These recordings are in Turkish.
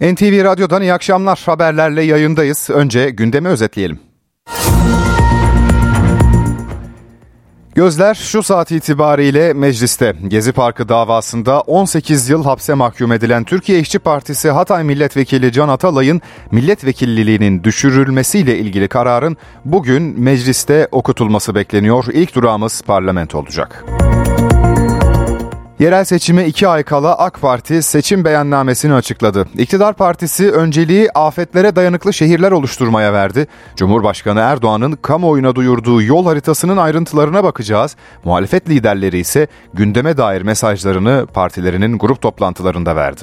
NTV Radyo'dan iyi akşamlar. Haberlerle yayındayız. Önce gündemi özetleyelim. Gözler şu saat itibariyle mecliste. Gezi Parkı davasında 18 yıl hapse mahkum edilen Türkiye İşçi Partisi Hatay Milletvekili Can Atalay'ın milletvekilliliğinin düşürülmesiyle ilgili kararın bugün mecliste okutulması bekleniyor. İlk durağımız parlamento olacak. Yerel seçime iki ay kala AK Parti seçim beyannamesini açıkladı. İktidar Partisi önceliği afetlere dayanıklı şehirler oluşturmaya verdi. Cumhurbaşkanı Erdoğan'ın kamuoyuna duyurduğu yol haritasının ayrıntılarına bakacağız. Muhalefet liderleri ise gündeme dair mesajlarını partilerinin grup toplantılarında verdi.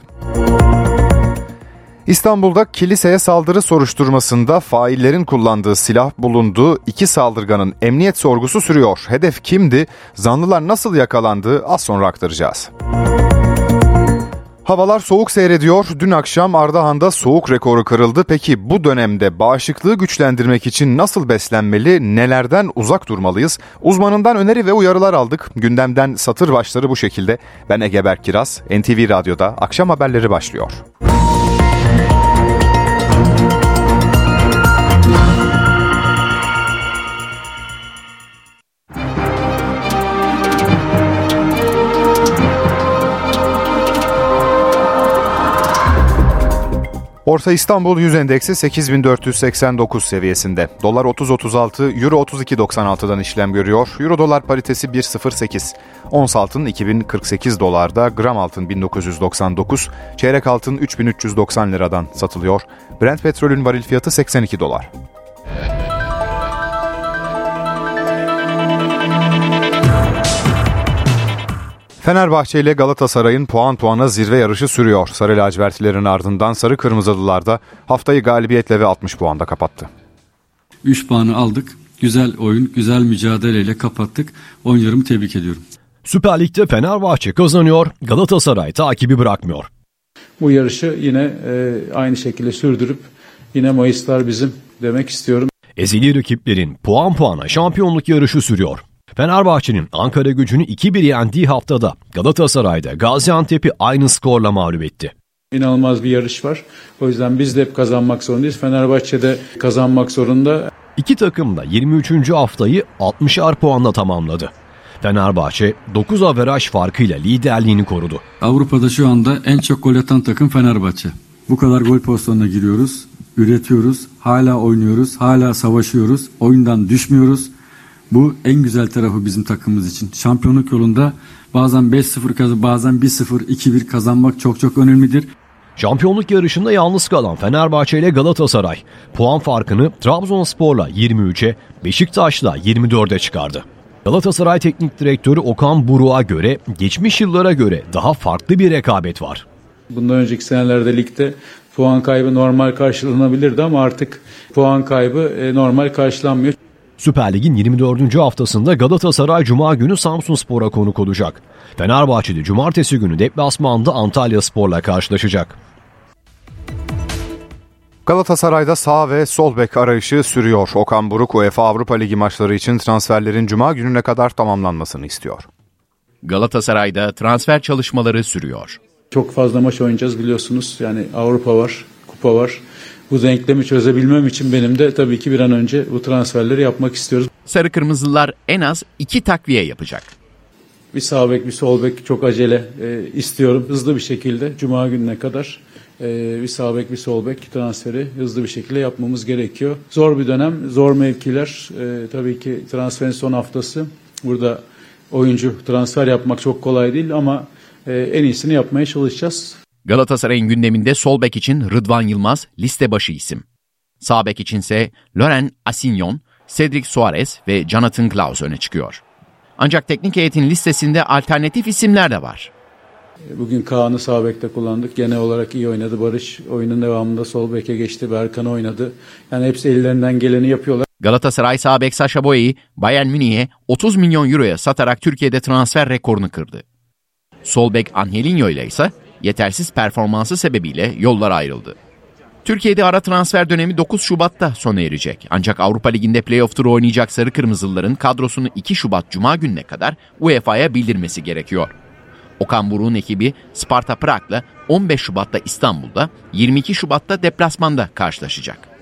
İstanbul'da kiliseye saldırı soruşturmasında faillerin kullandığı silah bulundu. İki saldırganın emniyet sorgusu sürüyor. Hedef kimdi? Zanlılar nasıl yakalandı? Az sonra aktaracağız. Havalar soğuk seyrediyor. Dün akşam Ardahan'da soğuk rekoru kırıldı. Peki bu dönemde bağışıklığı güçlendirmek için nasıl beslenmeli, nelerden uzak durmalıyız? Uzmanından öneri ve uyarılar aldık. Gündemden satır başları bu şekilde. Ben Ege Berk Kiraz, NTV Radyo'da akşam haberleri başlıyor. Borsa İstanbul 100 endeksi 8489 seviyesinde. Dolar 30.36, Euro 32.96'dan işlem görüyor. Euro dolar paritesi 1.08. Ons altın 2048 dolarda, gram altın 1999, çeyrek altın 3390 liradan satılıyor. Brent petrolün varil fiyatı 82 dolar. Fenerbahçe ile Galatasaray'ın puan puana zirve yarışı sürüyor. Sarı lacivertlilerin ardından Sarı Kırmızılılar da haftayı galibiyetle ve 60 puanda kapattı. 3 puanı aldık. Güzel oyun, güzel mücadeleyle kapattık. Oyuncularımı tebrik ediyorum. Süper Lig'de Fenerbahçe kazanıyor, Galatasaray takibi bırakmıyor. Bu yarışı yine e, aynı şekilde sürdürüp yine Mayıslar bizim demek istiyorum. Ezeli rakiplerin puan puana şampiyonluk yarışı sürüyor. Fenerbahçe'nin Ankara gücünü 2-1 yendiği haftada Galatasaray'da Gaziantep'i aynı skorla mağlup etti. İnanılmaz bir yarış var. O yüzden biz de hep kazanmak zorundayız. Fenerbahçe de kazanmak zorunda. İki takım da 23. haftayı 60'ar puanla tamamladı. Fenerbahçe 9 averaj farkıyla liderliğini korudu. Avrupa'da şu anda en çok gol atan takım Fenerbahçe. Bu kadar gol pozisyonuna giriyoruz, üretiyoruz, hala oynuyoruz, hala savaşıyoruz, oyundan düşmüyoruz. Bu en güzel tarafı bizim takımımız için. Şampiyonluk yolunda bazen 5-0 kazan, bazen 1-0, 2-1 kazanmak çok çok önemlidir. Şampiyonluk yarışında yalnız kalan Fenerbahçe ile Galatasaray puan farkını Trabzonspor'la 23'e, Beşiktaş'la 24'e çıkardı. Galatasaray Teknik Direktörü Okan Buruk'a göre geçmiş yıllara göre daha farklı bir rekabet var. Bundan önceki senelerde ligde puan kaybı normal karşılanabilirdi ama artık puan kaybı normal karşılanmıyor. Süper Lig'in 24. haftasında Galatasaray Cuma günü Samsun Spor'a konuk olacak. Fenerbahçe'de Cumartesi günü deplasmanda Antalya Spor'la karşılaşacak. Galatasaray'da sağ ve sol bek arayışı sürüyor. Okan Buruk UEFA Avrupa Ligi maçları için transferlerin cuma gününe kadar tamamlanmasını istiyor. Galatasaray'da transfer çalışmaları sürüyor. Çok fazla maç oynayacağız biliyorsunuz. Yani Avrupa var, kupa var. Bu denklemi çözebilmem için benim de tabii ki bir an önce bu transferleri yapmak istiyoruz. Sarı Kırmızılar en az iki takviye yapacak. Bir sağ bek bir sol bek çok acele e, istiyorum hızlı bir şekilde Cuma gününe kadar e, bir sağ bek bir sol bek transferi hızlı bir şekilde yapmamız gerekiyor. Zor bir dönem zor mevkiler e, tabii ki transferin son haftası burada oyuncu transfer yapmak çok kolay değil ama e, en iyisini yapmaya çalışacağız. Galatasaray'ın gündeminde sol bek için Rıdvan Yılmaz liste başı isim. Sağ bek içinse Loren Asignon, Cedric Suarez ve Jonathan Klaus öne çıkıyor. Ancak teknik heyetin listesinde alternatif isimler de var. Bugün Kaan'ı sağ bekte kullandık. Genel olarak iyi oynadı. Barış oyunun devamında sol beke geçti. Berkan oynadı. Yani hepsi ellerinden geleni yapıyorlar. Galatasaray sağ bek Sasha Boye'yi Bayern Münih'e 30 milyon euroya satarak Türkiye'de transfer rekorunu kırdı. Sol bek Angelinho ile ise yetersiz performansı sebebiyle yollar ayrıldı. Türkiye'de ara transfer dönemi 9 Şubat'ta sona erecek. Ancak Avrupa Ligi'nde playoff turu oynayacak Sarı Kırmızılıların kadrosunu 2 Şubat Cuma gününe kadar UEFA'ya bildirmesi gerekiyor. Okan Buruk'un ekibi Sparta Prag'la 15 Şubat'ta İstanbul'da, 22 Şubat'ta deplasmanda karşılaşacak.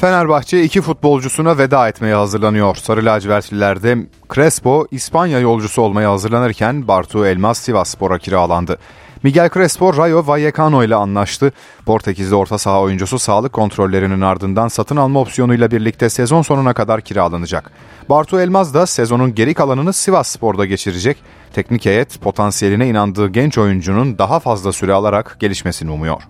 Fenerbahçe iki futbolcusuna veda etmeye hazırlanıyor. Sarı lacivertlilerde Crespo İspanya yolcusu olmaya hazırlanırken Bartu Elmas Sivas Spor'a kiralandı. Miguel Crespo Rayo Vallecano ile anlaştı. Portekizli orta saha oyuncusu sağlık kontrollerinin ardından satın alma opsiyonuyla birlikte sezon sonuna kadar kiralanacak. Bartu Elmaz da sezonun geri kalanını Sivas Spor'da geçirecek. Teknik heyet potansiyeline inandığı genç oyuncunun daha fazla süre alarak gelişmesini umuyor.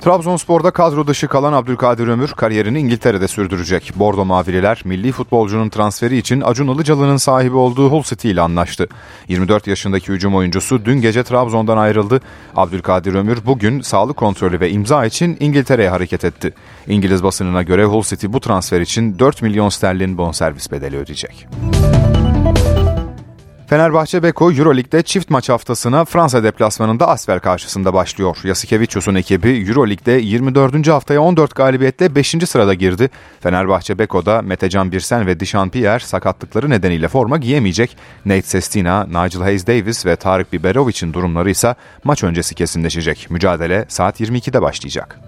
Trabzonspor'da kadro dışı kalan Abdülkadir Ömür kariyerini İngiltere'de sürdürecek. Bordo Mavililer milli futbolcunun transferi için Acun Ilıcalı'nın sahibi olduğu Hull City ile anlaştı. 24 yaşındaki hücum oyuncusu dün gece Trabzon'dan ayrıldı. Abdülkadir Ömür bugün sağlık kontrolü ve imza için İngiltere'ye hareket etti. İngiliz basınına göre Hull City bu transfer için 4 milyon sterlin bonservis bedeli ödeyecek. Fenerbahçe Beko Euroleague'de çift maç haftasına Fransa deplasmanında Asfer karşısında başlıyor. Yasikevicius'un ekibi Euroleague'de 24. haftaya 14 galibiyetle 5. sırada girdi. Fenerbahçe Beko'da Metecan Birsen ve Dişan Pierre sakatlıkları nedeniyle forma giyemeyecek. Nate Sestina, Nigel Hayes Davis ve Tarık Biberovic'in durumları ise maç öncesi kesinleşecek. Mücadele saat 22'de başlayacak.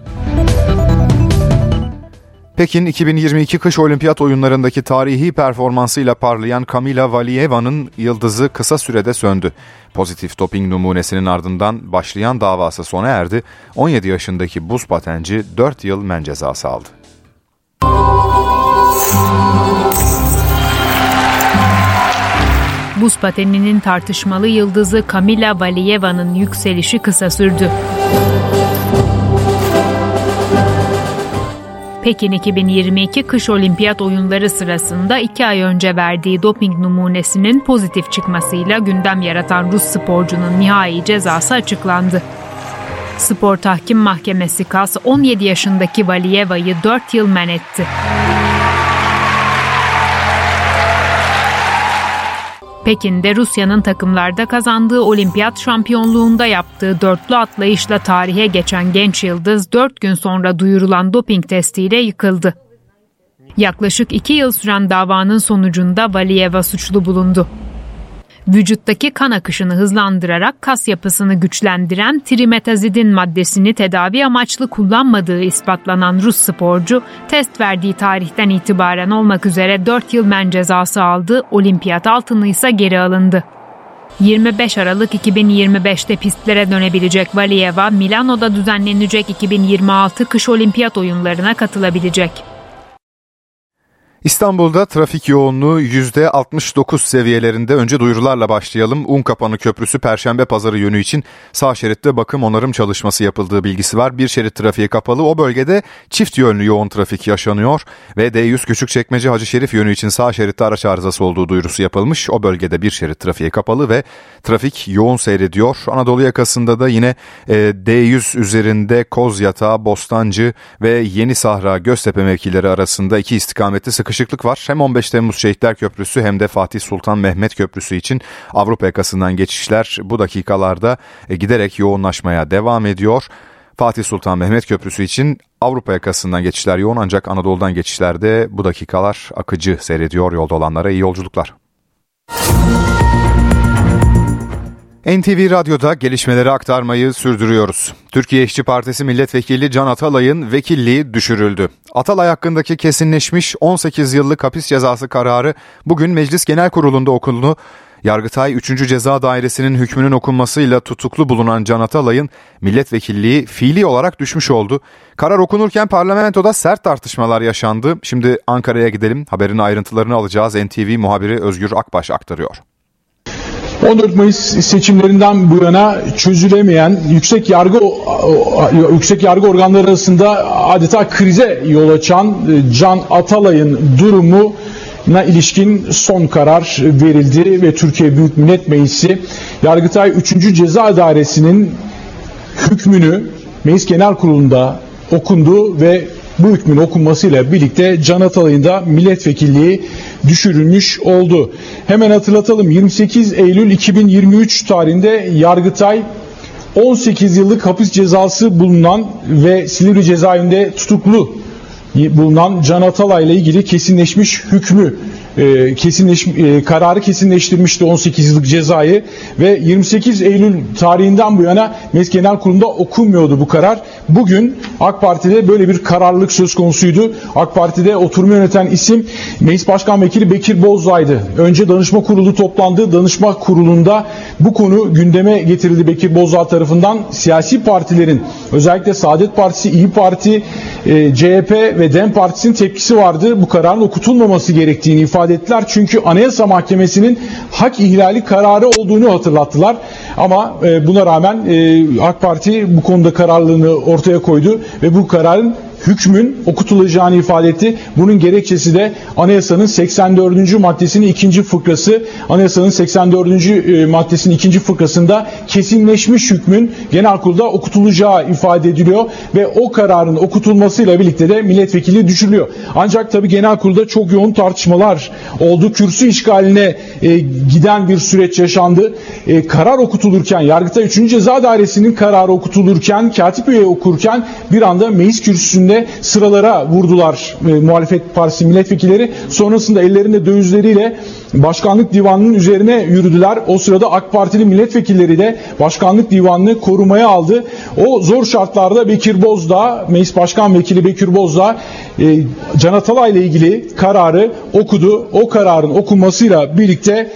Pekin 2022 kış olimpiyat oyunlarındaki tarihi performansıyla parlayan Kamila Valieva'nın yıldızı kısa sürede söndü. Pozitif doping numunesinin ardından başlayan davası sona erdi. 17 yaşındaki buz patenci 4 yıl men cezası aldı. Buz pateninin tartışmalı yıldızı Kamila Valieva'nın yükselişi kısa sürdü. Pekin 2022 kış olimpiyat oyunları sırasında iki ay önce verdiği doping numunesinin pozitif çıkmasıyla gündem yaratan Rus sporcunun nihai cezası açıklandı. Spor Tahkim Mahkemesi KAS 17 yaşındaki Valiyeva'yı 4 yıl men etti. Pekin'de Rusya'nın takımlarda kazandığı olimpiyat şampiyonluğunda yaptığı dörtlü atlayışla tarihe geçen genç yıldız 4 gün sonra duyurulan doping testiyle yıkıldı. Yaklaşık 2 yıl süren davanın sonucunda Valiyeva suçlu bulundu vücuttaki kan akışını hızlandırarak kas yapısını güçlendiren trimetazidin maddesini tedavi amaçlı kullanmadığı ispatlanan Rus sporcu test verdiği tarihten itibaren olmak üzere 4 yıl men cezası aldı, olimpiyat altını ise geri alındı. 25 Aralık 2025'te pistlere dönebilecek Valiyeva, Milano'da düzenlenecek 2026 kış olimpiyat oyunlarına katılabilecek. İstanbul'da trafik yoğunluğu %69 seviyelerinde önce duyurularla başlayalım. Unkapanı Köprüsü Perşembe Pazarı yönü için sağ şeritte bakım onarım çalışması yapıldığı bilgisi var. Bir şerit trafiğe kapalı. O bölgede çift yönlü yoğun trafik yaşanıyor ve D100 Küçükçekmece Hacı Şerif yönü için sağ şeritte araç arızası olduğu duyurusu yapılmış. O bölgede bir şerit trafiğe kapalı ve trafik yoğun seyrediyor. Anadolu yakasında da yine e, D100 üzerinde Kozyatağı, Bostancı ve Yeni Sahra Göztepe mevkileri arasında iki istikamette sıkışık sıkışıklık var. Hem 15 Temmuz Şehitler Köprüsü hem de Fatih Sultan Mehmet Köprüsü için Avrupa yakasından geçişler bu dakikalarda e, giderek yoğunlaşmaya devam ediyor. Fatih Sultan Mehmet Köprüsü için Avrupa yakasından geçişler yoğun ancak Anadolu'dan geçişlerde bu dakikalar akıcı seyrediyor yolda olanlara iyi yolculuklar. NTV Radyo'da gelişmeleri aktarmayı sürdürüyoruz. Türkiye İşçi Partisi Milletvekili Can Atalay'ın vekilliği düşürüldü. Atalay hakkındaki kesinleşmiş 18 yıllık hapis cezası kararı bugün Meclis Genel Kurulu'nda okundu. Yargıtay 3. Ceza Dairesi'nin hükmünün okunmasıyla tutuklu bulunan Can Atalay'ın milletvekilliği fiili olarak düşmüş oldu. Karar okunurken parlamentoda sert tartışmalar yaşandı. Şimdi Ankara'ya gidelim. Haberin ayrıntılarını alacağız. NTV muhabiri Özgür Akbaş aktarıyor. 14 Mayıs seçimlerinden bu yana çözülemeyen yüksek yargı yüksek yargı organları arasında adeta krize yol açan e, Can Atalay'ın durumu na ilişkin son karar verildi ve Türkiye Büyük Millet Meclisi Yargıtay 3. Ceza Dairesi'nin hükmünü Meclis Genel Kurulu'nda okundu ve bu hükmün okunmasıyla birlikte Can Atalay'ın da milletvekilliği düşürülmüş oldu. Hemen hatırlatalım 28 Eylül 2023 tarihinde Yargıtay 18 yıllık hapis cezası bulunan ve Silivri cezaevinde tutuklu bulunan Can Atalay ile ilgili kesinleşmiş hükmü e, kesinleş, e, kararı kesinleştirmişti 18 yıllık cezayı ve 28 Eylül tarihinden bu yana Meclis Genel Kurulu'nda okunmuyordu bu karar. Bugün AK Parti'de böyle bir kararlılık söz konusuydu. AK Parti'de oturumu yöneten isim Meclis Başkan Vekili Bekir Bozdağ'ydı. Önce danışma kurulu toplandı. Danışma kurulunda bu konu gündeme getirildi Bekir Bozdağ tarafından. Siyasi partilerin özellikle Saadet Partisi, İyi Parti, e, CHP ve DEM Partisi'nin tepkisi vardı. Bu kararın okutulmaması gerektiğini ifade ettiler. Çünkü Anayasa Mahkemesi'nin hak ihlali kararı olduğunu hatırlattılar. Ama e, buna rağmen e, AK Parti bu konuda kararlılığını ortaya koydu ve bu kararın hükmün okutulacağını ifade etti. Bunun gerekçesi de anayasanın 84. maddesinin ikinci fıkrası. Anayasanın 84. E, maddesinin ikinci fıkrasında kesinleşmiş hükmün genel kurulda okutulacağı ifade ediliyor ve o kararın okutulmasıyla birlikte de milletvekili düşürülüyor. Ancak tabi genel kurulda çok yoğun tartışmalar oldu. Kürsü işgaline e, giden bir süreç yaşandı. E, karar okutulurken Yargıtay 3. Ceza Dairesi'nin kararı okutulurken katip üye okurken bir anda meclis kürsüsünde şeklinde sıralara vurdular e, muhalefet partisi milletvekilleri. Sonrasında ellerinde dövizleriyle başkanlık divanının üzerine yürüdüler. O sırada AK Partili milletvekilleri de başkanlık divanını korumaya aldı. O zor şartlarda Bekir Bozdağ, Meclis Başkan Vekili Bekir Bozdağ e, Can Atalay ile ilgili kararı okudu. O kararın okunmasıyla birlikte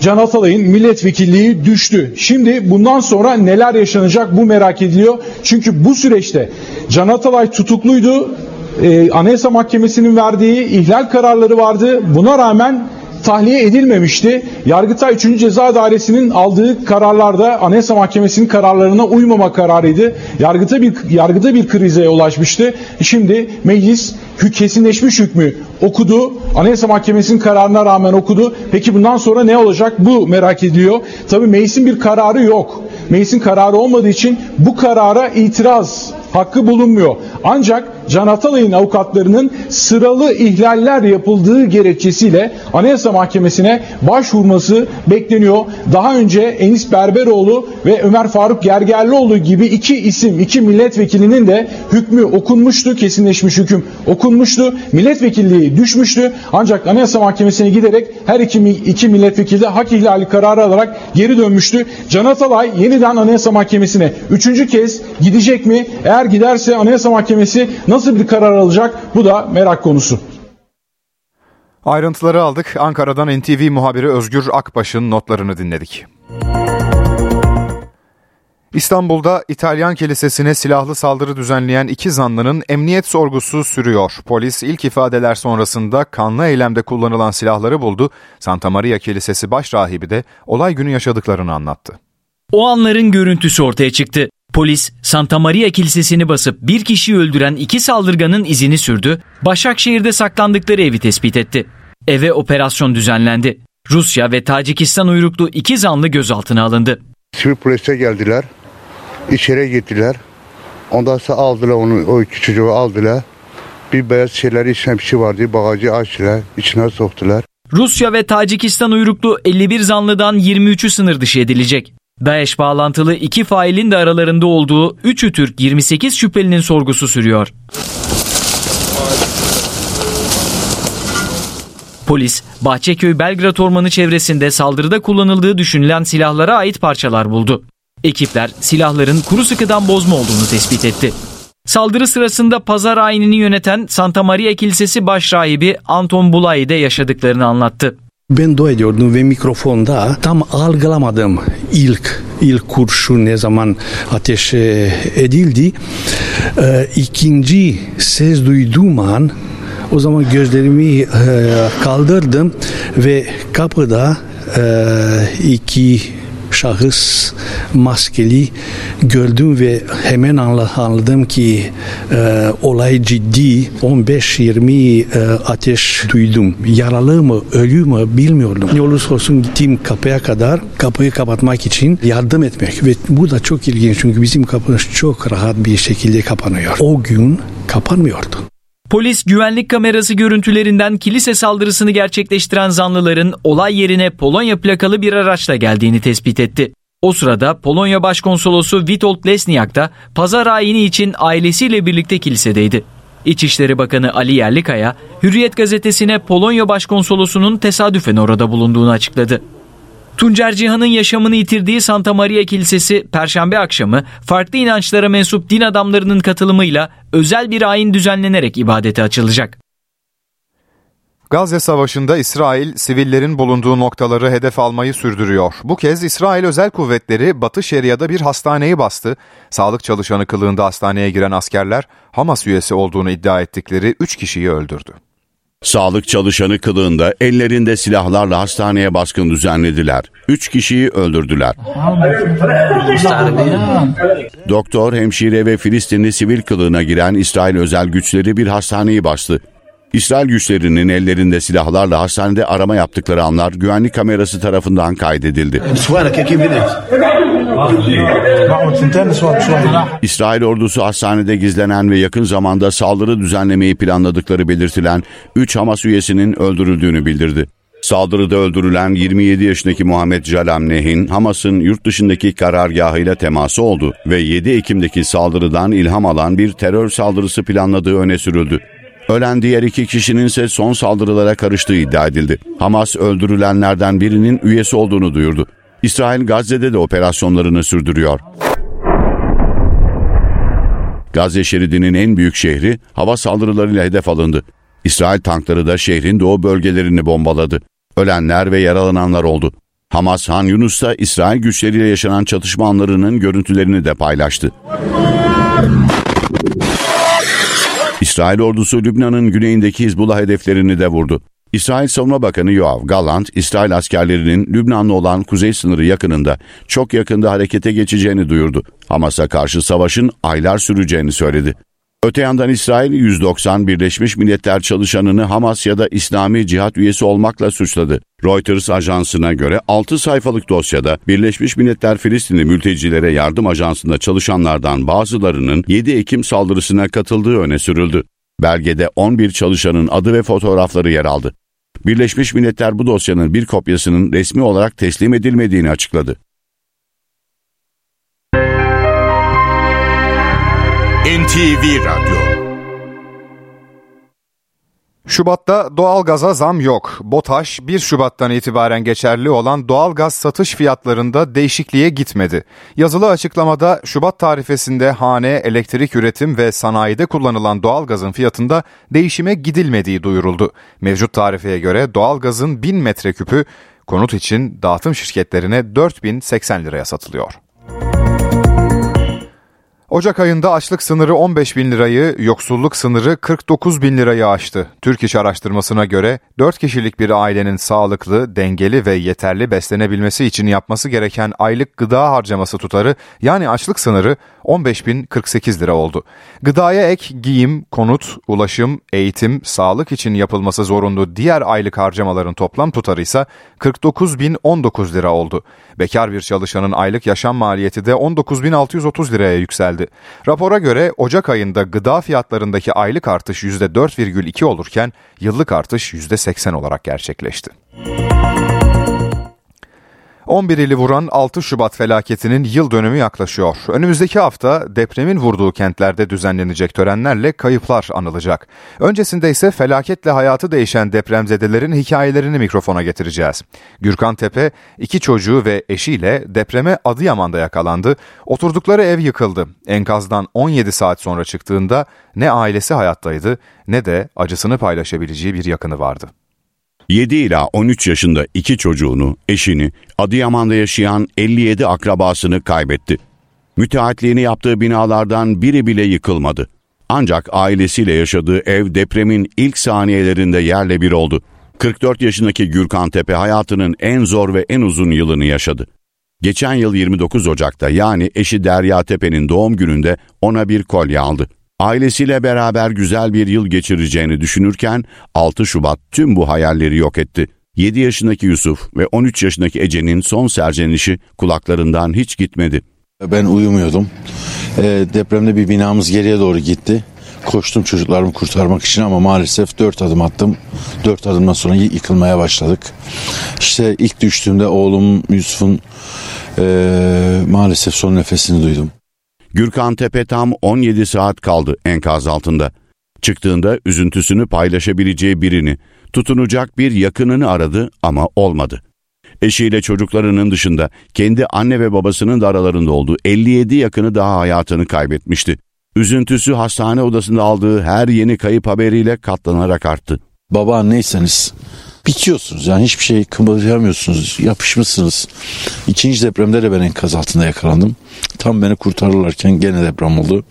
Can Atalay'ın milletvekilliği düştü. Şimdi bundan sonra neler yaşanacak bu merak ediliyor. Çünkü bu süreçte Can Atalay tutukluydu. Ee, Anayasa Mahkemesi'nin verdiği ihlal kararları vardı. Buna rağmen tahliye edilmemişti. Yargıtay 3. Ceza Dairesi'nin aldığı kararlarda Anayasa Mahkemesi'nin kararlarına uymama kararıydı. Yargıta bir yargıda bir krize ulaşmıştı. Şimdi meclis kesinleşmiş hükmü okudu. Anayasa Mahkemesi'nin kararına rağmen okudu. Peki bundan sonra ne olacak? Bu merak ediliyor. Tabii meclisin bir kararı yok. Meclisin kararı olmadığı için bu karara itiraz hakkı bulunmuyor. Ancak Can Atalay'ın avukatlarının sıralı ihlaller yapıldığı gerekçesiyle Anayasa Mahkemesi'ne başvurması bekleniyor. Daha önce Enis Berberoğlu ve Ömer Faruk Gergerlioğlu gibi iki isim, iki milletvekilinin de hükmü okunmuştu, kesinleşmiş hüküm okunmuştu. Milletvekilliği düşmüştü. Ancak Anayasa Mahkemesi'ne giderek her iki, iki milletvekili de hak ihlali kararı alarak geri dönmüştü. Can Atalay yeniden Anayasa Mahkemesi'ne üçüncü kez gidecek mi? Eğer giderse Anayasa Mahkemesi nasıl bir karar alacak? Bu da merak konusu. Ayrıntıları aldık. Ankara'dan NTV muhabiri Özgür Akbaş'ın notlarını dinledik. İstanbul'da İtalyan kilisesine silahlı saldırı düzenleyen iki zanlının emniyet sorgusu sürüyor. Polis ilk ifadeler sonrasında kanlı eylemde kullanılan silahları buldu. Santa Maria Kilisesi başrahibi de olay günü yaşadıklarını anlattı. O anların görüntüsü ortaya çıktı. Polis Santa Maria Kilisesi'ni basıp bir kişiyi öldüren iki saldırganın izini sürdü, Başakşehir'de saklandıkları evi tespit etti. Eve operasyon düzenlendi. Rusya ve Tacikistan uyruklu iki zanlı gözaltına alındı. Sivil polise geldiler, içeri gittiler. Ondan sonra aldılar onu, o iki çocuğu aldılar. Bir beyaz şeyleri içine bir şey vardı, bagajı açtılar, içine soktular. Rusya ve Tacikistan uyruklu 51 zanlıdan 23'ü sınır dışı edilecek. DAEŞ bağlantılı iki failin de aralarında olduğu 3'ü Türk 28 şüphelinin sorgusu sürüyor. Polis, Bahçeköy Belgrad Ormanı çevresinde saldırıda kullanıldığı düşünülen silahlara ait parçalar buldu. Ekipler silahların kuru sıkıdan bozma olduğunu tespit etti. Saldırı sırasında pazar ayinini yöneten Santa Maria Kilisesi başrahibi Anton Bulay de yaşadıklarını anlattı. Ben dua ediyordum ve mikrofonda tam algılamadım ilk ilk kurşun ne zaman ateş edildi. Ee, ikinci ses duyduğum an o zaman gözlerimi e, kaldırdım ve kapıda e, iki şahıs maskeli gördüm ve hemen anladım ki e, olay ciddi 15-20 e, ateş duydum. Yaralı mı ölü mü bilmiyordum. Ne olursa olsun gittim kapıya kadar kapıyı kapatmak için yardım etmek ve bu da çok ilginç çünkü bizim kapımız çok rahat bir şekilde kapanıyor. O gün kapanmıyordu. Polis güvenlik kamerası görüntülerinden kilise saldırısını gerçekleştiren zanlıların olay yerine Polonya plakalı bir araçla geldiğini tespit etti. O sırada Polonya Başkonsolosu Witold Lesniak da pazar ayini için ailesiyle birlikte kilisedeydi. İçişleri Bakanı Ali Yerlikaya, Hürriyet gazetesine Polonya Başkonsolosu'nun tesadüfen orada bulunduğunu açıkladı. Tuncer Cihan'ın yaşamını yitirdiği Santa Maria Kilisesi Perşembe akşamı farklı inançlara mensup din adamlarının katılımıyla özel bir ayin düzenlenerek ibadete açılacak. Gazze Savaşı'nda İsrail sivillerin bulunduğu noktaları hedef almayı sürdürüyor. Bu kez İsrail özel kuvvetleri Batı Şeria'da bir hastaneyi bastı. Sağlık çalışanı kılığında hastaneye giren askerler Hamas üyesi olduğunu iddia ettikleri 3 kişiyi öldürdü. Sağlık çalışanı kılığında ellerinde silahlarla hastaneye baskın düzenlediler. Üç kişiyi öldürdüler. Doktor, hemşire ve Filistinli sivil kılığına giren İsrail özel güçleri bir hastaneyi bastı. İsrail güçlerinin ellerinde silahlarla hastanede arama yaptıkları anlar güvenlik kamerası tarafından kaydedildi. İsrail ordusu hastanede gizlenen ve yakın zamanda saldırı düzenlemeyi planladıkları belirtilen 3 Hamas üyesinin öldürüldüğünü bildirdi. Saldırıda öldürülen 27 yaşındaki Muhammed Jalam Nehin, Hamas'ın yurt dışındaki karargahıyla teması oldu ve 7 Ekim'deki saldırıdan ilham alan bir terör saldırısı planladığı öne sürüldü. Ölen diğer iki kişinin ise son saldırılara karıştığı iddia edildi. Hamas öldürülenlerden birinin üyesi olduğunu duyurdu. İsrail Gazze'de de operasyonlarını sürdürüyor. Gazze şeridinin en büyük şehri hava saldırılarıyla hedef alındı. İsrail tankları da şehrin doğu bölgelerini bombaladı. Ölenler ve yaralananlar oldu. Hamas Han Yunus'ta İsrail güçleriyle yaşanan çatışma anlarının görüntülerini de paylaştı. İsrail ordusu Lübnan'ın güneyindeki Hizbullah hedeflerini de vurdu. İsrail Savunma Bakanı Yoav Gallant, İsrail askerlerinin Lübnan'la olan kuzey sınırı yakınında çok yakında harekete geçeceğini duyurdu. Hamas'a karşı savaşın aylar süreceğini söyledi. Öte yandan İsrail 190 Birleşmiş Milletler çalışanını Hamas ya da İslami cihat üyesi olmakla suçladı. Reuters ajansına göre 6 sayfalık dosyada Birleşmiş Milletler Filistinli Mültecilere Yardım Ajansı'nda çalışanlardan bazılarının 7 Ekim saldırısına katıldığı öne sürüldü. Belgede 11 çalışanın adı ve fotoğrafları yer aldı. Birleşmiş Milletler bu dosyanın bir kopyasının resmi olarak teslim edilmediğini açıkladı. NTV Radyo Şubat'ta doğalgaza zam yok. BOTAŞ 1 Şubat'tan itibaren geçerli olan doğalgaz satış fiyatlarında değişikliğe gitmedi. Yazılı açıklamada Şubat tarifesinde hane, elektrik üretim ve sanayide kullanılan doğalgazın fiyatında değişime gidilmediği duyuruldu. Mevcut tarifeye göre doğalgazın 1000 metreküpü konut için dağıtım şirketlerine 4080 liraya satılıyor. Ocak ayında açlık sınırı 15 bin lirayı, yoksulluk sınırı 49 bin lirayı aştı. Türk İş Araştırması'na göre 4 kişilik bir ailenin sağlıklı, dengeli ve yeterli beslenebilmesi için yapması gereken aylık gıda harcaması tutarı yani açlık sınırı 15 bin 48 lira oldu. Gıdaya ek giyim, konut, ulaşım, eğitim, sağlık için yapılması zorunlu diğer aylık harcamaların toplam tutarı ise 49 bin 19 lira oldu. Bekar bir çalışanın aylık yaşam maliyeti de 19 bin 630 liraya yükseldi. Rapora göre Ocak ayında gıda fiyatlarındaki aylık artış %4,2 olurken yıllık artış %80 olarak gerçekleşti. 11 ili vuran 6 Şubat felaketinin yıl dönümü yaklaşıyor. Önümüzdeki hafta depremin vurduğu kentlerde düzenlenecek törenlerle kayıplar anılacak. Öncesinde ise felaketle hayatı değişen depremzedelerin hikayelerini mikrofona getireceğiz. Gürkan Tepe iki çocuğu ve eşiyle depreme Adıyaman'da yakalandı. Oturdukları ev yıkıldı. Enkazdan 17 saat sonra çıktığında ne ailesi hayattaydı ne de acısını paylaşabileceği bir yakını vardı. 7 ila 13 yaşında iki çocuğunu, eşini, Adıyaman'da yaşayan 57 akrabasını kaybetti. Müteahhitliğini yaptığı binalardan biri bile yıkılmadı. Ancak ailesiyle yaşadığı ev depremin ilk saniyelerinde yerle bir oldu. 44 yaşındaki Gürkan Tepe hayatının en zor ve en uzun yılını yaşadı. Geçen yıl 29 Ocak'ta yani eşi Derya Tepe'nin doğum gününde ona bir kolye aldı. Ailesiyle beraber güzel bir yıl geçireceğini düşünürken 6 Şubat tüm bu hayalleri yok etti. 7 yaşındaki Yusuf ve 13 yaşındaki Ece'nin son serzenişi kulaklarından hiç gitmedi. Ben uyumuyordum. E, depremde bir binamız geriye doğru gitti. Koştum çocuklarımı kurtarmak için ama maalesef dört adım attım. Dört adımdan sonra yıkılmaya başladık. İşte ilk düştüğümde oğlum Yusuf'un e, maalesef son nefesini duydum. Gürkan Tepe tam 17 saat kaldı enkaz altında. Çıktığında üzüntüsünü paylaşabileceği birini, tutunacak bir yakınını aradı ama olmadı. Eşiyle çocuklarının dışında kendi anne ve babasının da aralarında olduğu 57 yakını daha hayatını kaybetmişti. Üzüntüsü hastane odasında aldığı her yeni kayıp haberiyle katlanarak arttı. Baba anneyseniz bitiyorsunuz yani hiçbir şey kımıldayamıyorsunuz yapışmışsınız. İkinci depremde de ben enkaz altında yakalandım. Tam beni kurtarırlarken gene deprem oldu.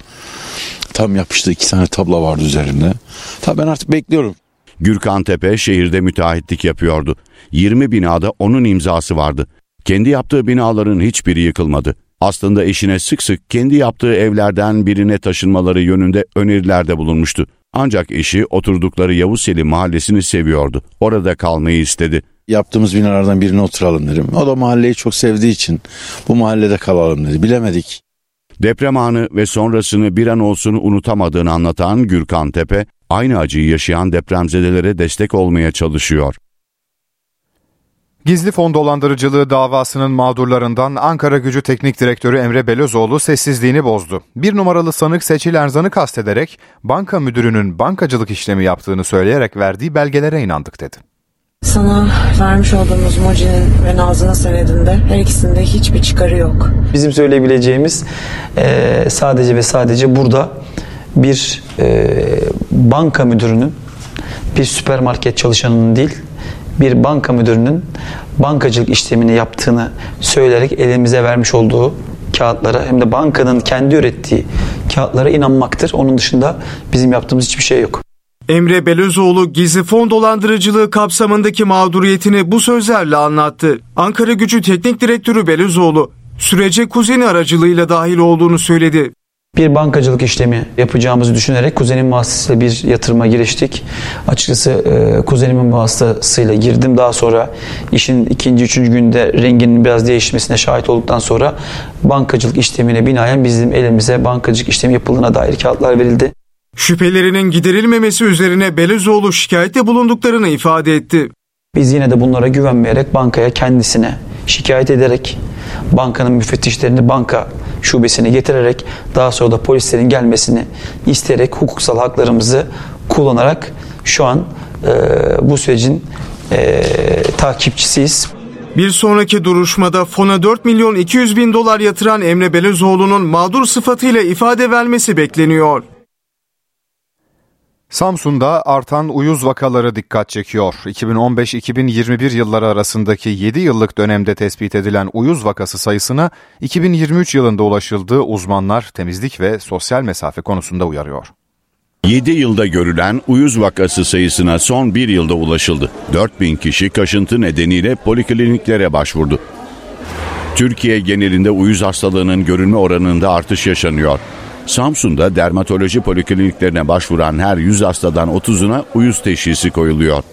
Tam yapıştı iki tane tabla vardı üzerinde. Tabii ben artık bekliyorum. Gürkan Tepe şehirde müteahhitlik yapıyordu. 20 binada onun imzası vardı. Kendi yaptığı binaların hiçbiri yıkılmadı. Aslında eşine sık sık kendi yaptığı evlerden birine taşınmaları yönünde önerilerde bulunmuştu. Ancak eşi oturdukları Yavuz Selim mahallesini seviyordu. Orada kalmayı istedi. Yaptığımız binalardan birine oturalım dedim. O da mahalleyi çok sevdiği için bu mahallede kalalım dedi. Bilemedik. Deprem anı ve sonrasını bir an olsun unutamadığını anlatan Gürkan Tepe, aynı acıyı yaşayan depremzedelere destek olmaya çalışıyor. Gizli fon dolandırıcılığı davasının mağdurlarından Ankara Gücü Teknik Direktörü Emre Belözoğlu sessizliğini bozdu. Bir numaralı sanık Seçil Erzan'ı kastederek banka müdürünün bankacılık işlemi yaptığını söyleyerek verdiği belgelere inandık dedi. Sana vermiş olduğumuz Moji'nin ve Nazlı'nın senedinde her ikisinde hiçbir çıkarı yok. Bizim söyleyebileceğimiz e, sadece ve sadece burada bir e, banka müdürünün bir süpermarket çalışanının değil bir banka müdürünün bankacılık işlemini yaptığını söyleyerek elimize vermiş olduğu kağıtlara hem de bankanın kendi ürettiği kağıtlara inanmaktır. Onun dışında bizim yaptığımız hiçbir şey yok. Emre Belözoğlu gizli fon dolandırıcılığı kapsamındaki mağduriyetini bu sözlerle anlattı. Ankara Gücü Teknik Direktörü Belözoğlu sürece kuzeni aracılığıyla dahil olduğunu söyledi. Bir bankacılık işlemi yapacağımızı düşünerek kuzenim vasıtasıyla bir yatırıma giriştik. Açıkçası e, kuzenimin vasıtasıyla girdim. Daha sonra işin ikinci, üçüncü günde renginin biraz değişmesine şahit olduktan sonra bankacılık işlemine binaen bizim elimize bankacılık işlemi yapıldığına dair kağıtlar verildi. Şüphelerinin giderilmemesi üzerine Belezoğlu şikayette bulunduklarını ifade etti. Biz yine de bunlara güvenmeyerek bankaya kendisine şikayet ederek bankanın müfettişlerini banka şubesine getirerek daha sonra da polislerin gelmesini isteyerek hukuksal haklarımızı kullanarak şu an e, bu sürecin e, takipçisiyiz. Bir sonraki duruşmada fona 4 milyon 200 bin dolar yatıran Emre Belezoğlu'nun mağdur sıfatıyla ifade vermesi bekleniyor. Samsun'da artan uyuz vakaları dikkat çekiyor. 2015-2021 yılları arasındaki 7 yıllık dönemde tespit edilen uyuz vakası sayısına 2023 yılında ulaşıldığı uzmanlar temizlik ve sosyal mesafe konusunda uyarıyor. 7 yılda görülen uyuz vakası sayısına son bir yılda ulaşıldı. 4000 kişi kaşıntı nedeniyle polikliniklere başvurdu. Türkiye genelinde uyuz hastalığının görülme oranında artış yaşanıyor. Samsun'da dermatoloji polikliniklerine başvuran her 100 hastadan 30'una uyuz teşhisi koyuluyor.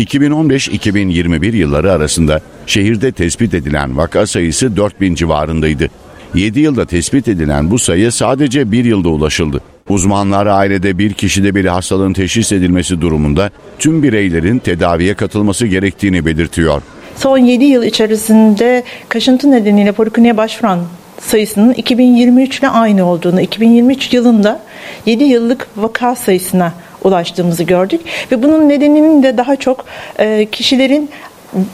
2015-2021 yılları arasında şehirde tespit edilen vaka sayısı 4000 civarındaydı. 7 yılda tespit edilen bu sayı sadece bir yılda ulaşıldı. Uzmanlar ailede bir kişide bir hastalığın teşhis edilmesi durumunda tüm bireylerin tedaviye katılması gerektiğini belirtiyor. Son 7 yıl içerisinde kaşıntı nedeniyle polikliniğe başvuran sayısının 2023 ile aynı olduğunu, 2023 yılında 7 yıllık vaka sayısına ulaştığımızı gördük ve bunun nedeninin de daha çok e, kişilerin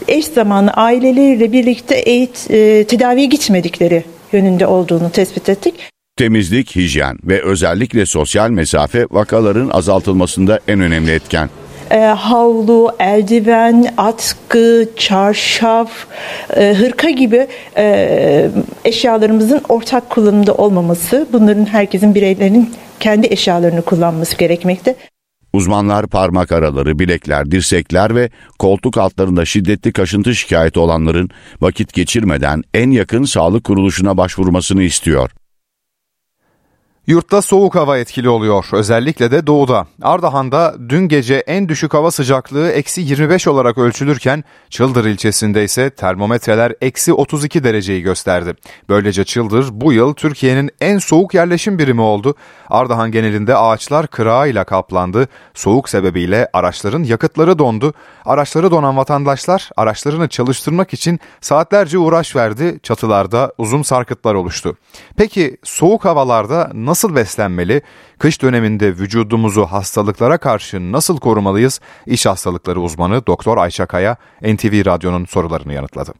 eş zamanlı aileleriyle birlikte eğit, e, tedaviye gitmedikleri yönünde olduğunu tespit ettik. Temizlik, hijyen ve özellikle sosyal mesafe vakaların azaltılmasında en önemli etken e, havlu, eldiven, atkı, çarşaf, e, hırka gibi e, eşyalarımızın ortak kullanımda olmaması, bunların herkesin bireylerin kendi eşyalarını kullanması gerekmekte. Uzmanlar parmak araları, bilekler, dirsekler ve koltuk altlarında şiddetli kaşıntı şikayeti olanların vakit geçirmeden en yakın sağlık kuruluşuna başvurmasını istiyor. Yurtta soğuk hava etkili oluyor. Özellikle de doğuda. Ardahan'da dün gece en düşük hava sıcaklığı eksi 25 olarak ölçülürken Çıldır ilçesinde ise termometreler eksi 32 dereceyi gösterdi. Böylece Çıldır bu yıl Türkiye'nin en soğuk yerleşim birimi oldu. Ardahan genelinde ağaçlar kırağıyla kaplandı. Soğuk sebebiyle araçların yakıtları dondu. Araçları donan vatandaşlar araçlarını çalıştırmak için saatlerce uğraş verdi. Çatılarda uzun sarkıtlar oluştu. Peki soğuk havalarda nasıl nasıl beslenmeli? Kış döneminde vücudumuzu hastalıklara karşı nasıl korumalıyız? İş hastalıkları uzmanı Doktor Ayşe Kaya NTV Radyo'nun sorularını yanıtladı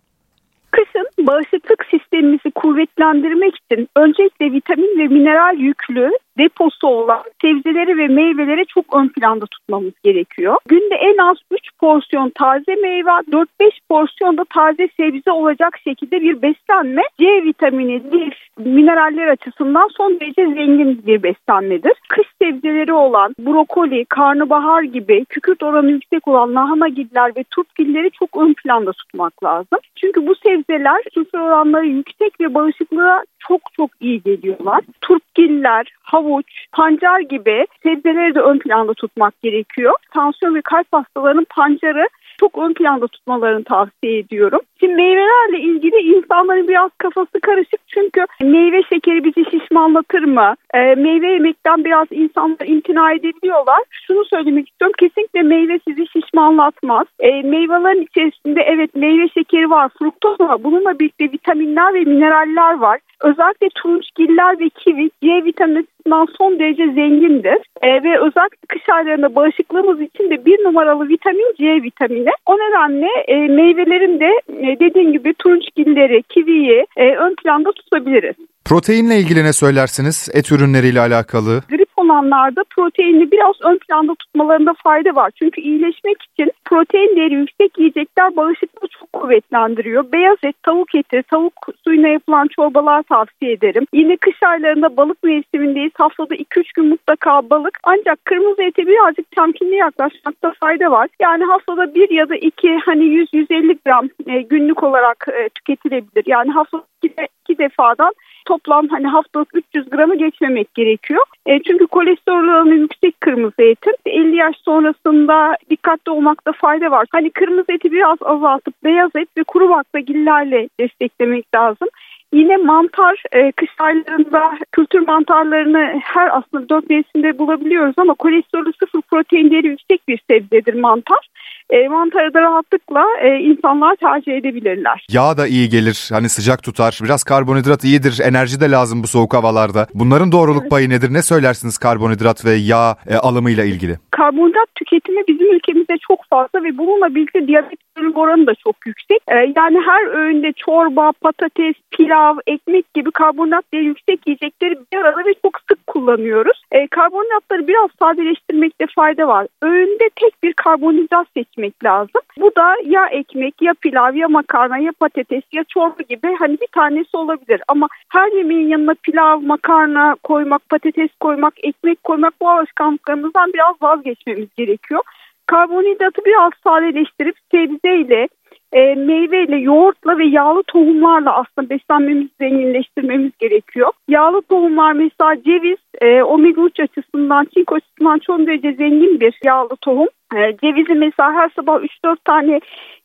bağışıklık sistemimizi kuvvetlendirmek için öncelikle vitamin ve mineral yüklü deposu olan sebzeleri ve meyveleri çok ön planda tutmamız gerekiyor. Günde en az 3 porsiyon taze meyve, 4-5 porsiyon da taze sebze olacak şekilde bir beslenme C vitamini, lif, mineraller açısından son derece zengin bir beslenmedir. Kış sebzeleri olan brokoli, karnabahar gibi kükürt oranı yüksek olan lahanagiller ve turpgilleri çok ön planda tutmak lazım. Çünkü bu sebzeler sülfür oranları yüksek ve bağışıklığa çok çok iyi geliyorlar. Turpgiller, havuç, pancar gibi sebzeleri de ön planda tutmak gerekiyor. Tansiyon ve kalp hastalarının pancarı çok ön planda tutmalarını tavsiye ediyorum. Şimdi meyvelerle ilgili insanların biraz kafası karışık çünkü meyve şekeri bizi şişmanlatır mı? E, meyve yemekten biraz insanlar imtina edebiliyorlar. Şunu söylemek istiyorum kesinlikle meyve sizi şişmanlatmaz. E, meyvelerin içerisinde evet meyve şekeri var, fruktoz var. Bununla birlikte vitaminler ve mineraller var. Özellikle turunçgiller ve kivi C vitamininden son derece zengindir. E, ve özellikle kış aylarında bağışıklığımız için de bir numaralı vitamin C vitamini. O nedenle e, meyvelerin de e, dediğim gibi turunçgilleri, kiviyi e, ön planda tutabiliriz. Proteinle ilgili ne söylersiniz? Et ürünleriyle alakalı. Grip olanlarda proteini biraz ön planda tutmalarında fayda var. Çünkü iyileşmek için protein değeri yüksek yiyecekler bağışıklığı çok kuvvetlendiriyor. Beyaz et, tavuk eti, tavuk suyuna yapılan çorbalar tavsiye ederim. Yine kış aylarında balık mevsimindeyiz. Haftada 2-3 gün mutlaka balık. Ancak kırmızı ete birazcık temkinli yaklaşmakta fayda var. Yani haftada bir ya da iki hani 100-150 gram e, günlük olarak e, tüketilebilir. Yani haftada iki, de, iki defadan toplam hani haftalık 300 gramı geçmemek gerekiyor. E, çünkü kolesterol oranı yüksek kırmızı etin. 50 yaş sonrasında dikkatli olmakta fayda var. Hani kırmızı eti biraz azaltıp beyaz et ve kuru baklagillerle desteklemek lazım. Yine mantar e, kış aylarında kültür mantarlarını her aslında dört mevsimde bulabiliyoruz ama kolesterolü sıfır proteinleri yüksek bir sebzedir mantar e, mantarı da rahatlıkla e, insanlar tercih edebilirler. Yağ da iyi gelir. Hani sıcak tutar. Biraz karbonhidrat iyidir. Enerji de lazım bu soğuk havalarda. Bunların doğruluk evet. payı nedir? Ne söylersiniz karbonhidrat ve yağ e, alımıyla ilgili? Karbonhidrat tüketimi bizim ülkemizde çok fazla ve bununla birlikte diyabet oranı da çok yüksek. E, yani her öğünde çorba, patates, pilav, ekmek gibi karbonhidrat yüksek yiyecekleri bir arada ve çok sık kullanıyoruz. E, karbonhidratları biraz sadeleştirmekte fayda var. Öğünde tek bir karbonhidrat seç seçmek lazım. Bu da ya ekmek ya pilav ya makarna ya patates ya çorba gibi hani bir tanesi olabilir. Ama her yemeğin yanına pilav, makarna koymak, patates koymak, ekmek koymak bu alışkanlıklarımızdan biraz vazgeçmemiz gerekiyor. Karbonhidratı biraz sadeleştirip sebzeyle, e, meyveyle, yoğurtla ve yağlı tohumlarla aslında beslenmemizi zenginleştirmemiz gerekiyor. Yağlı tohumlar mesela ceviz, e, omega 3 açısından, çinko açısından çok derece zengin bir yağlı tohum. E, cevizi mesela her sabah 3-4 tane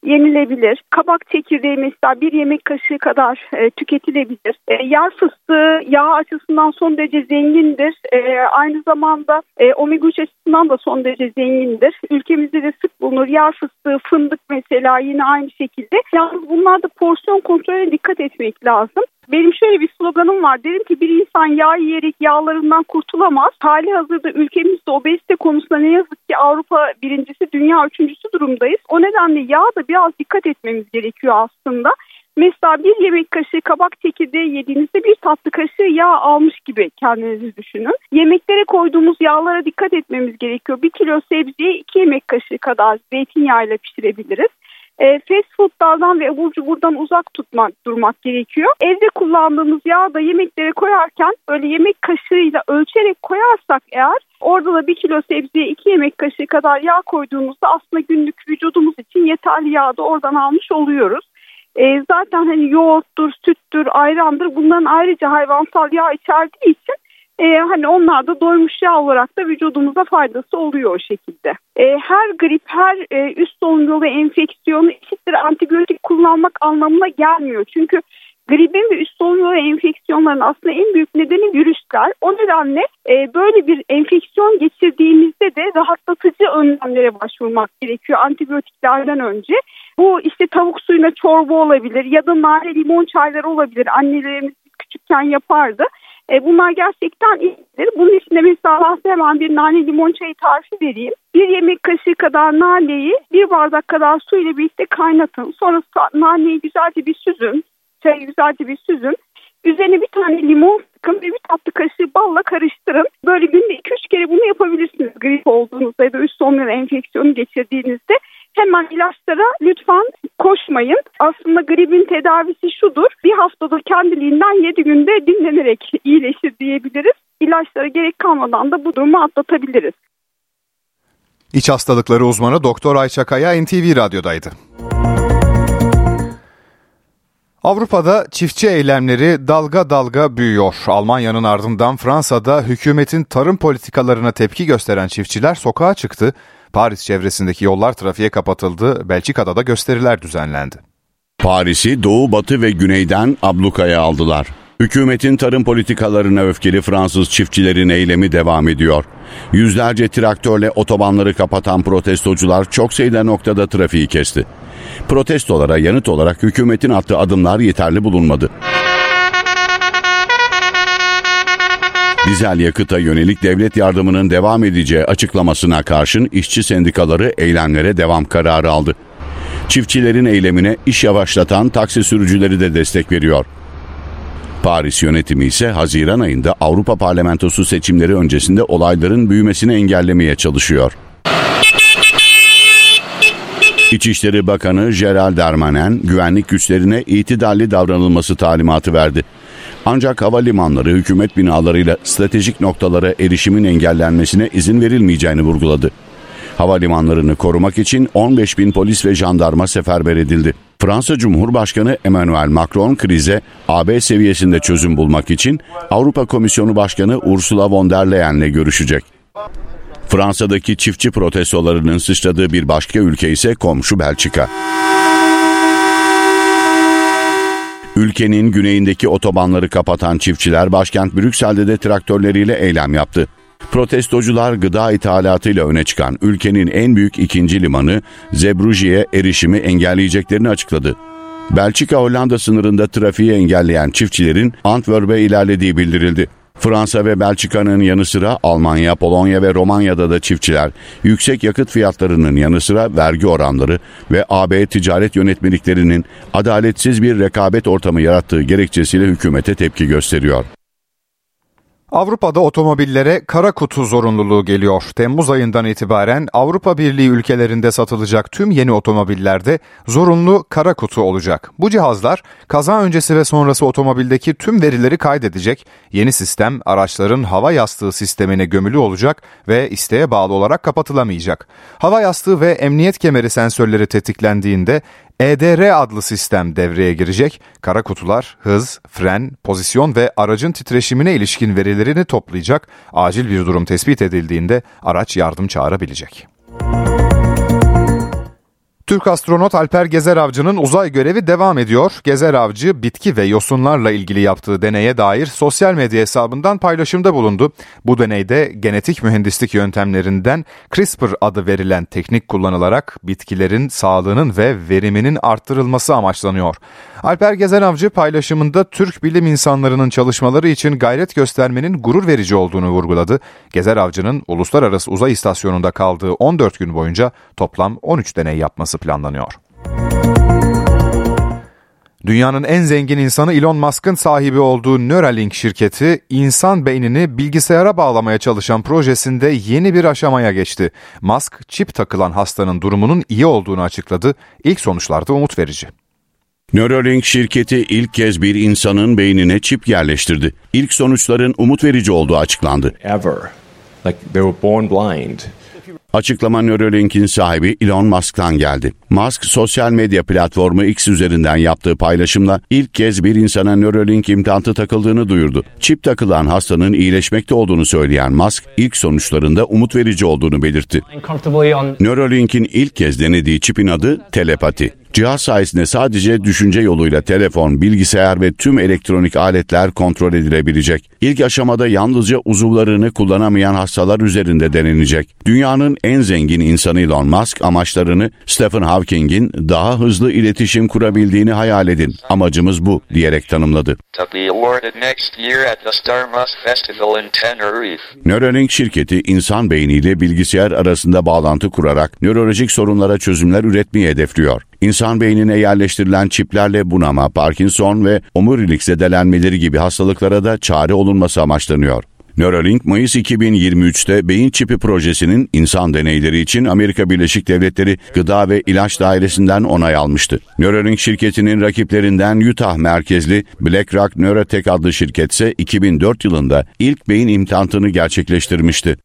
yenilebilir. Kabak çekirdeği mesela bir yemek kaşığı kadar e, tüketilebilir. E, yağ fıstığı yağ açısından son derece zengindir. E, aynı zamanda e, omega 3 açısından da son derece zengindir. Ülkemizde de sık bulunur. Yağ fıstığı, fındık mesela yine aynı şekilde. Yalnız bunlarda porsiyon kontrolüne dikkat etmek lazım. Benim şöyle bir sloganım var. Derim ki bir insan yağ yiyerek yağlarından kurtulamaz. Hali hazırda ülkemizde obezite konusunda ne yazık ki Avrupa birincisi, dünya üçüncüsü durumdayız. O nedenle yağ da biraz dikkat etmemiz gerekiyor aslında. Mesela bir yemek kaşığı kabak çekirdeği yediğinizde bir tatlı kaşığı yağ almış gibi kendinizi düşünün. Yemeklere koyduğumuz yağlara dikkat etmemiz gerekiyor. Bir kilo sebzeyi iki yemek kaşığı kadar zeytinyağıyla pişirebiliriz e, fast foodlardan ve abur cuburdan uzak tutmak durmak gerekiyor. Evde kullandığımız yağı da yemeklere koyarken böyle yemek kaşığıyla ölçerek koyarsak eğer orada da bir kilo sebzeye iki yemek kaşığı kadar yağ koyduğumuzda aslında günlük vücudumuz için yeterli yağı da oradan almış oluyoruz. E, zaten hani yoğurttur, süttür, ayrandır bunların ayrıca hayvansal yağ içerdiği için e, hani onlar da doymuş yağ olarak da vücudumuza faydası oluyor o şekilde. E, her grip, her e, üst solunum yolu enfeksiyonu eşittir antibiyotik kullanmak anlamına gelmiyor. Çünkü gripin ve üst solunum yolu enfeksiyonların aslında en büyük nedeni virüsler. O nedenle e, böyle bir enfeksiyon geçirdiğimizde de rahatlatıcı önlemlere başvurmak gerekiyor antibiyotiklerden önce. Bu işte tavuk suyuna çorba olabilir ya da nane limon çayları olabilir. Annelerimiz küçükken yapardı. E, bunlar gerçekten iyidir. Bunun içinde mesela hemen bir nane limon çayı tarifi vereyim. Bir yemek kaşığı kadar naneyi bir bardak kadar su ile birlikte kaynatın. Sonra naneyi güzelce bir süzün. Çayı güzelce bir süzün. Üzerine bir tane limon sıkın ve bir tatlı kaşığı balla karıştırın. Böyle günde 2-3 kere bunu yapabilirsiniz grip olduğunuzda ya da üst solunum enfeksiyonu geçirdiğinizde. Hemen ilaçlara lütfen koşmayın. Aslında gripin tedavisi şudur. Bir haftada kendiliğinden 7 günde dinlenerek iyileşir diyebiliriz. İlaçlara gerek kalmadan da bu durumu atlatabiliriz. İç hastalıkları uzmanı Doktor Ayça Kaya NTV Radyo'daydı. Avrupa'da çiftçi eylemleri dalga dalga büyüyor. Almanya'nın ardından Fransa'da hükümetin tarım politikalarına tepki gösteren çiftçiler sokağa çıktı. Paris çevresindeki yollar trafiğe kapatıldı. Belçika'da da gösteriler düzenlendi. Paris'i doğu, batı ve güneyden ablukaya aldılar. Hükümetin tarım politikalarına öfkeli Fransız çiftçilerin eylemi devam ediyor. Yüzlerce traktörle otobanları kapatan protestocular çok sayıda noktada trafiği kesti. Protestolara yanıt olarak hükümetin attığı adımlar yeterli bulunmadı. Dizel yakıta yönelik devlet yardımının devam edeceği açıklamasına karşın işçi sendikaları eylemlere devam kararı aldı. Çiftçilerin eylemine iş yavaşlatan taksi sürücüleri de destek veriyor. Paris yönetimi ise Haziran ayında Avrupa Parlamentosu seçimleri öncesinde olayların büyümesini engellemeye çalışıyor. İçişleri Bakanı Gerald Darmanin güvenlik güçlerine itidalli davranılması talimatı verdi. Ancak havalimanları hükümet binalarıyla stratejik noktalara erişimin engellenmesine izin verilmeyeceğini vurguladı. Havalimanlarını korumak için 15 bin polis ve jandarma seferber edildi. Fransa Cumhurbaşkanı Emmanuel Macron krize AB seviyesinde çözüm bulmak için Avrupa Komisyonu Başkanı Ursula von der Leyen'le görüşecek. Fransa'daki çiftçi protestolarının sıçradığı bir başka ülke ise komşu Belçika. Ülkenin güneyindeki otobanları kapatan çiftçiler başkent Brüksel'de de traktörleriyle eylem yaptı. Protestocular gıda ithalatıyla öne çıkan ülkenin en büyük ikinci limanı Zebrugge'ye erişimi engelleyeceklerini açıkladı. Belçika-Hollanda sınırında trafiği engelleyen çiftçilerin Antwerp'e ilerlediği bildirildi. Fransa ve Belçika'nın yanı sıra Almanya, Polonya ve Romanya'da da çiftçiler yüksek yakıt fiyatlarının yanı sıra vergi oranları ve AB ticaret yönetmeliklerinin adaletsiz bir rekabet ortamı yarattığı gerekçesiyle hükümete tepki gösteriyor. Avrupa'da otomobillere kara kutu zorunluluğu geliyor. Temmuz ayından itibaren Avrupa Birliği ülkelerinde satılacak tüm yeni otomobillerde zorunlu kara kutu olacak. Bu cihazlar kaza öncesi ve sonrası otomobildeki tüm verileri kaydedecek. Yeni sistem araçların hava yastığı sistemine gömülü olacak ve isteğe bağlı olarak kapatılamayacak. Hava yastığı ve emniyet kemeri sensörleri tetiklendiğinde EDR adlı sistem devreye girecek. Kara kutular hız, fren, pozisyon ve aracın titreşimine ilişkin verilerini toplayacak. Acil bir durum tespit edildiğinde araç yardım çağırabilecek. Türk astronot Alper Gezer Avcı'nın uzay görevi devam ediyor. Gezer Avcı bitki ve yosunlarla ilgili yaptığı deneye dair sosyal medya hesabından paylaşımda bulundu. Bu deneyde genetik mühendislik yöntemlerinden CRISPR adı verilen teknik kullanılarak bitkilerin sağlığının ve veriminin arttırılması amaçlanıyor. Alper Gezer Avcı paylaşımında Türk bilim insanlarının çalışmaları için gayret göstermenin gurur verici olduğunu vurguladı. Gezer Avcı'nın Uluslararası Uzay İstasyonu'nda kaldığı 14 gün boyunca toplam 13 deney yapması planlanıyor. Dünyanın en zengin insanı Elon Musk'ın sahibi olduğu Neuralink şirketi insan beynini bilgisayara bağlamaya çalışan projesinde yeni bir aşamaya geçti. Musk çip takılan hastanın durumunun iyi olduğunu açıkladı. İlk sonuçlarda umut verici. Neuralink şirketi ilk kez bir insanın beynine çip yerleştirdi. İlk sonuçların umut verici olduğu açıklandı. Ever. Like they were born blind. Açıklama Neuralink'in sahibi Elon Musk'tan geldi. Musk sosyal medya platformu X üzerinden yaptığı paylaşımla ilk kez bir insana Neuralink implantı takıldığını duyurdu. Çip takılan hastanın iyileşmekte olduğunu söyleyen Musk ilk sonuçlarında umut verici olduğunu belirtti. Neuralink'in ilk kez denediği çipin adı telepati. Cihaz sayesinde sadece düşünce yoluyla telefon, bilgisayar ve tüm elektronik aletler kontrol edilebilecek. İlk aşamada yalnızca uzuvlarını kullanamayan hastalar üzerinde denenecek. Dünyanın en zengin insanı Elon Musk amaçlarını Stephen Hawking'in daha hızlı iletişim kurabildiğini hayal edin. Amacımız bu diyerek tanımladı. Neuralink şirketi insan beyniyle bilgisayar arasında bağlantı kurarak nörolojik sorunlara çözümler üretmeyi hedefliyor. İnsan beynine yerleştirilen çiplerle bunama, Parkinson ve omurilik zedelenmeleri gibi hastalıklara da çare olunması amaçlanıyor. Neuralink Mayıs 2023'te beyin çipi projesinin insan deneyleri için Amerika Birleşik Devletleri Gıda ve İlaç Dairesi'nden onay almıştı. Neuralink şirketinin rakiplerinden Utah merkezli BlackRock Neurotech adlı şirket ise 2004 yılında ilk beyin implantını gerçekleştirmişti.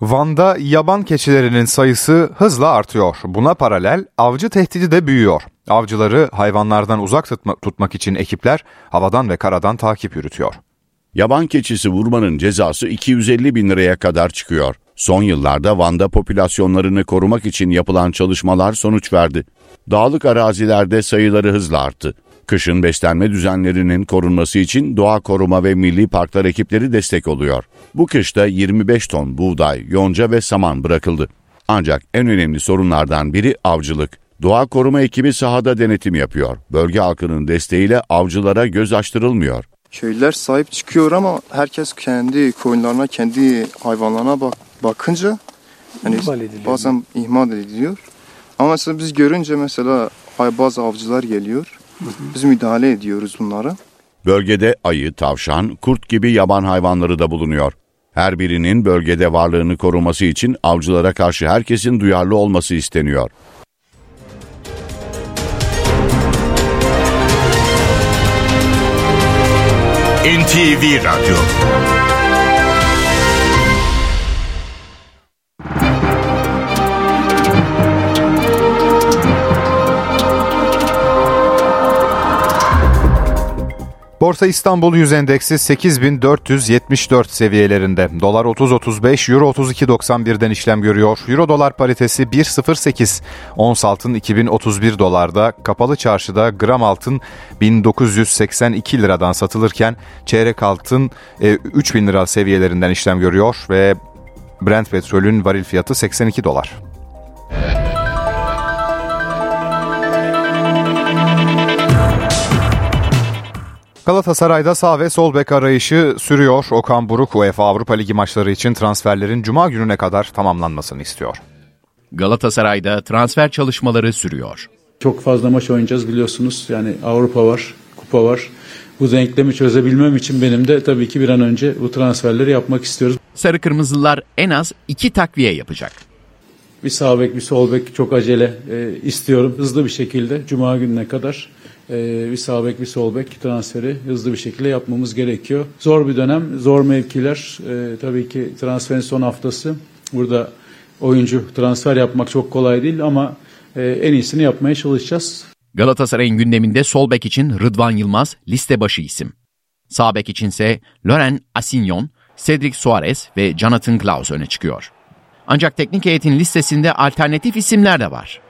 Van'da yaban keçilerinin sayısı hızla artıyor. Buna paralel avcı tehdidi de büyüyor. Avcıları hayvanlardan uzak tutma, tutmak için ekipler havadan ve karadan takip yürütüyor. Yaban keçisi vurmanın cezası 250 bin liraya kadar çıkıyor. Son yıllarda Van'da popülasyonlarını korumak için yapılan çalışmalar sonuç verdi. Dağlık arazilerde sayıları hızla arttı. Kışın beslenme düzenlerinin korunması için doğa koruma ve milli parklar ekipleri destek oluyor. Bu kışta 25 ton buğday, yonca ve saman bırakıldı. Ancak en önemli sorunlardan biri avcılık. Doğa koruma ekibi sahada denetim yapıyor. Bölge halkının desteğiyle avcılara göz açtırılmıyor. Köylüler sahip çıkıyor ama herkes kendi koyunlarına, kendi hayvanlarına bak bakınca yani ihmal bazen ihmal ediliyor. Ama mesela biz görünce mesela bazı avcılar geliyor. Biz müdahale ediyoruz bunlara. Bölgede ayı, tavşan, kurt gibi yaban hayvanları da bulunuyor. Her birinin bölgede varlığını koruması için avcılara karşı herkesin duyarlı olması isteniyor. NTV Radyo Borsa İstanbul Yüz Endeksi 8474 seviyelerinde. Dolar 30.35, Euro 32.91'den işlem görüyor. Euro dolar paritesi 1.08. Ons altın 2031 dolarda. Kapalı çarşıda gram altın 1982 liradan satılırken çeyrek altın 3000 e, lira seviyelerinden işlem görüyor ve Brent petrolün varil fiyatı 82 dolar. Galatasaray'da sağ ve sol bek arayışı sürüyor. Okan Buruk UEFA Avrupa Ligi maçları için transferlerin cuma gününe kadar tamamlanmasını istiyor. Galatasaray'da transfer çalışmaları sürüyor. Çok fazla maç oynayacağız biliyorsunuz. Yani Avrupa var, kupa var. Bu denklemi çözebilmem için benim de tabii ki bir an önce bu transferleri yapmak istiyoruz. Sarı Kırmızılar en az iki takviye yapacak. Bir sağ bek bir sol bek çok acele e, istiyorum hızlı bir şekilde Cuma gününe kadar e, bir sağ bek bir sol bek transferi hızlı bir şekilde yapmamız gerekiyor. Zor bir dönem, zor mevkiler. E, tabii ki transferin son haftası. Burada oyuncu transfer yapmak çok kolay değil ama e, en iyisini yapmaya çalışacağız. Galatasaray'ın gündeminde sol bek için Rıdvan Yılmaz liste başı isim. Sağ bek içinse Loren Asignon, Cedric Suarez ve Jonathan Klaus öne çıkıyor. Ancak teknik heyetin listesinde alternatif isimler de var.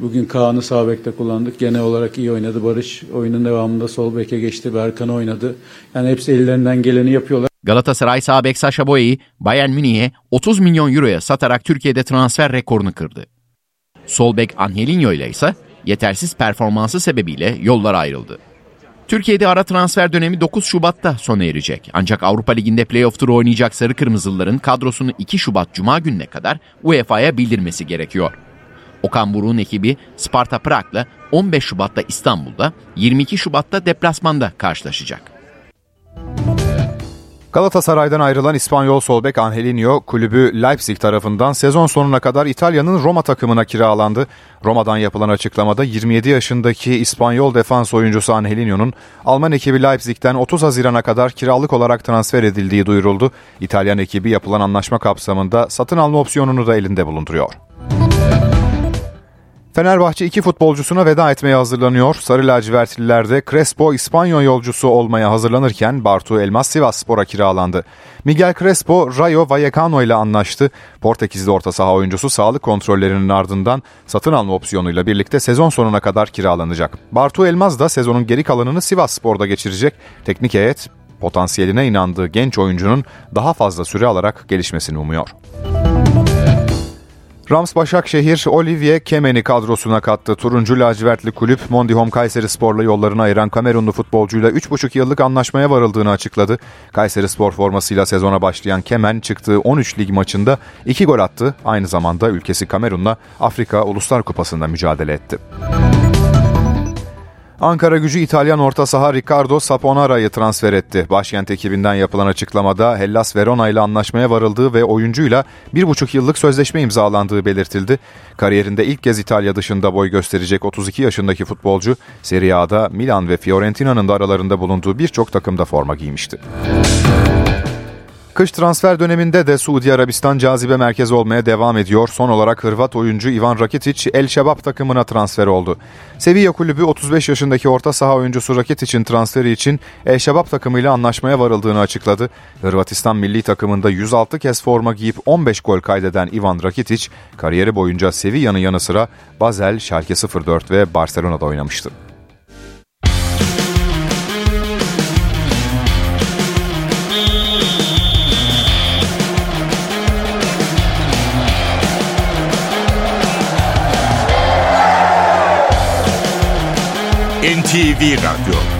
Bugün Kaan'ı sağ bekte kullandık. Genel olarak iyi oynadı. Barış oyunun devamında sol beke geçti. Berkan oynadı. Yani hepsi ellerinden geleni yapıyorlar. Galatasaray sağ bek Saşa Boya'yı Bayern Münih'e 30 milyon euroya satarak Türkiye'de transfer rekorunu kırdı. Sol bek Angelinho ile ise yetersiz performansı sebebiyle yollar ayrıldı. Türkiye'de ara transfer dönemi 9 Şubat'ta sona erecek. Ancak Avrupa Ligi'nde playoff turu oynayacak Sarı Kırmızılıların kadrosunu 2 Şubat Cuma gününe kadar UEFA'ya bildirmesi gerekiyor. Okan Buruk'un ekibi Sparta Prag'la 15 Şubat'ta İstanbul'da, 22 Şubat'ta deplasmanda karşılaşacak. Galatasaray'dan ayrılan İspanyol solbek Angelinho kulübü Leipzig tarafından sezon sonuna kadar İtalya'nın Roma takımına kiralandı. Roma'dan yapılan açıklamada 27 yaşındaki İspanyol defans oyuncusu Angelinho'nun Alman ekibi Leipzig'ten 30 Haziran'a kadar kiralık olarak transfer edildiği duyuruldu. İtalyan ekibi yapılan anlaşma kapsamında satın alma opsiyonunu da elinde bulunduruyor. Fenerbahçe iki futbolcusuna veda etmeye hazırlanıyor. Sarı lacivertlilerde Crespo İspanyol yolcusu olmaya hazırlanırken Bartu Elmas Sivas Spor'a kiralandı. Miguel Crespo Rayo Vallecano ile anlaştı. Portekizli orta saha oyuncusu sağlık kontrollerinin ardından satın alma opsiyonuyla birlikte sezon sonuna kadar kiralanacak. Bartu Elmas da sezonun geri kalanını Sivas Spor'da geçirecek. Teknik heyet potansiyeline inandığı genç oyuncunun daha fazla süre alarak gelişmesini umuyor. Rams Başakşehir Olivier Kemen'i kadrosuna kattı. Turuncu lacivertli kulüp Mondihom Kayseri Spor'la yollarını ayıran Kamerunlu futbolcuyla 3,5 yıllık anlaşmaya varıldığını açıkladı. Kayseri Spor formasıyla sezona başlayan Kemen çıktığı 13 lig maçında 2 gol attı. Aynı zamanda ülkesi Kamerun'la Afrika Uluslar Kupası'nda mücadele etti. Ankara gücü İtalyan orta saha Ricardo Saponara'yı transfer etti. Başkent ekibinden yapılan açıklamada Hellas Verona ile anlaşmaya varıldığı ve oyuncuyla bir buçuk yıllık sözleşme imzalandığı belirtildi. Kariyerinde ilk kez İtalya dışında boy gösterecek 32 yaşındaki futbolcu Serie A'da Milan ve Fiorentina'nın da aralarında bulunduğu birçok takımda forma giymişti. Kış transfer döneminde de Suudi Arabistan cazibe merkezi olmaya devam ediyor. Son olarak Hırvat oyuncu Ivan Rakitic El Şebab takımına transfer oldu. Sevilla kulübü 35 yaşındaki orta saha oyuncusu Rakitic'in transferi için El Şebab takımıyla anlaşmaya varıldığını açıkladı. Hırvatistan milli takımında 106 kez forma giyip 15 gol kaydeden Ivan Rakitic kariyeri boyunca Sevilla'nın yanı sıra Basel, Schalke 04 ve Barcelona'da oynamıştı. NTV Radyo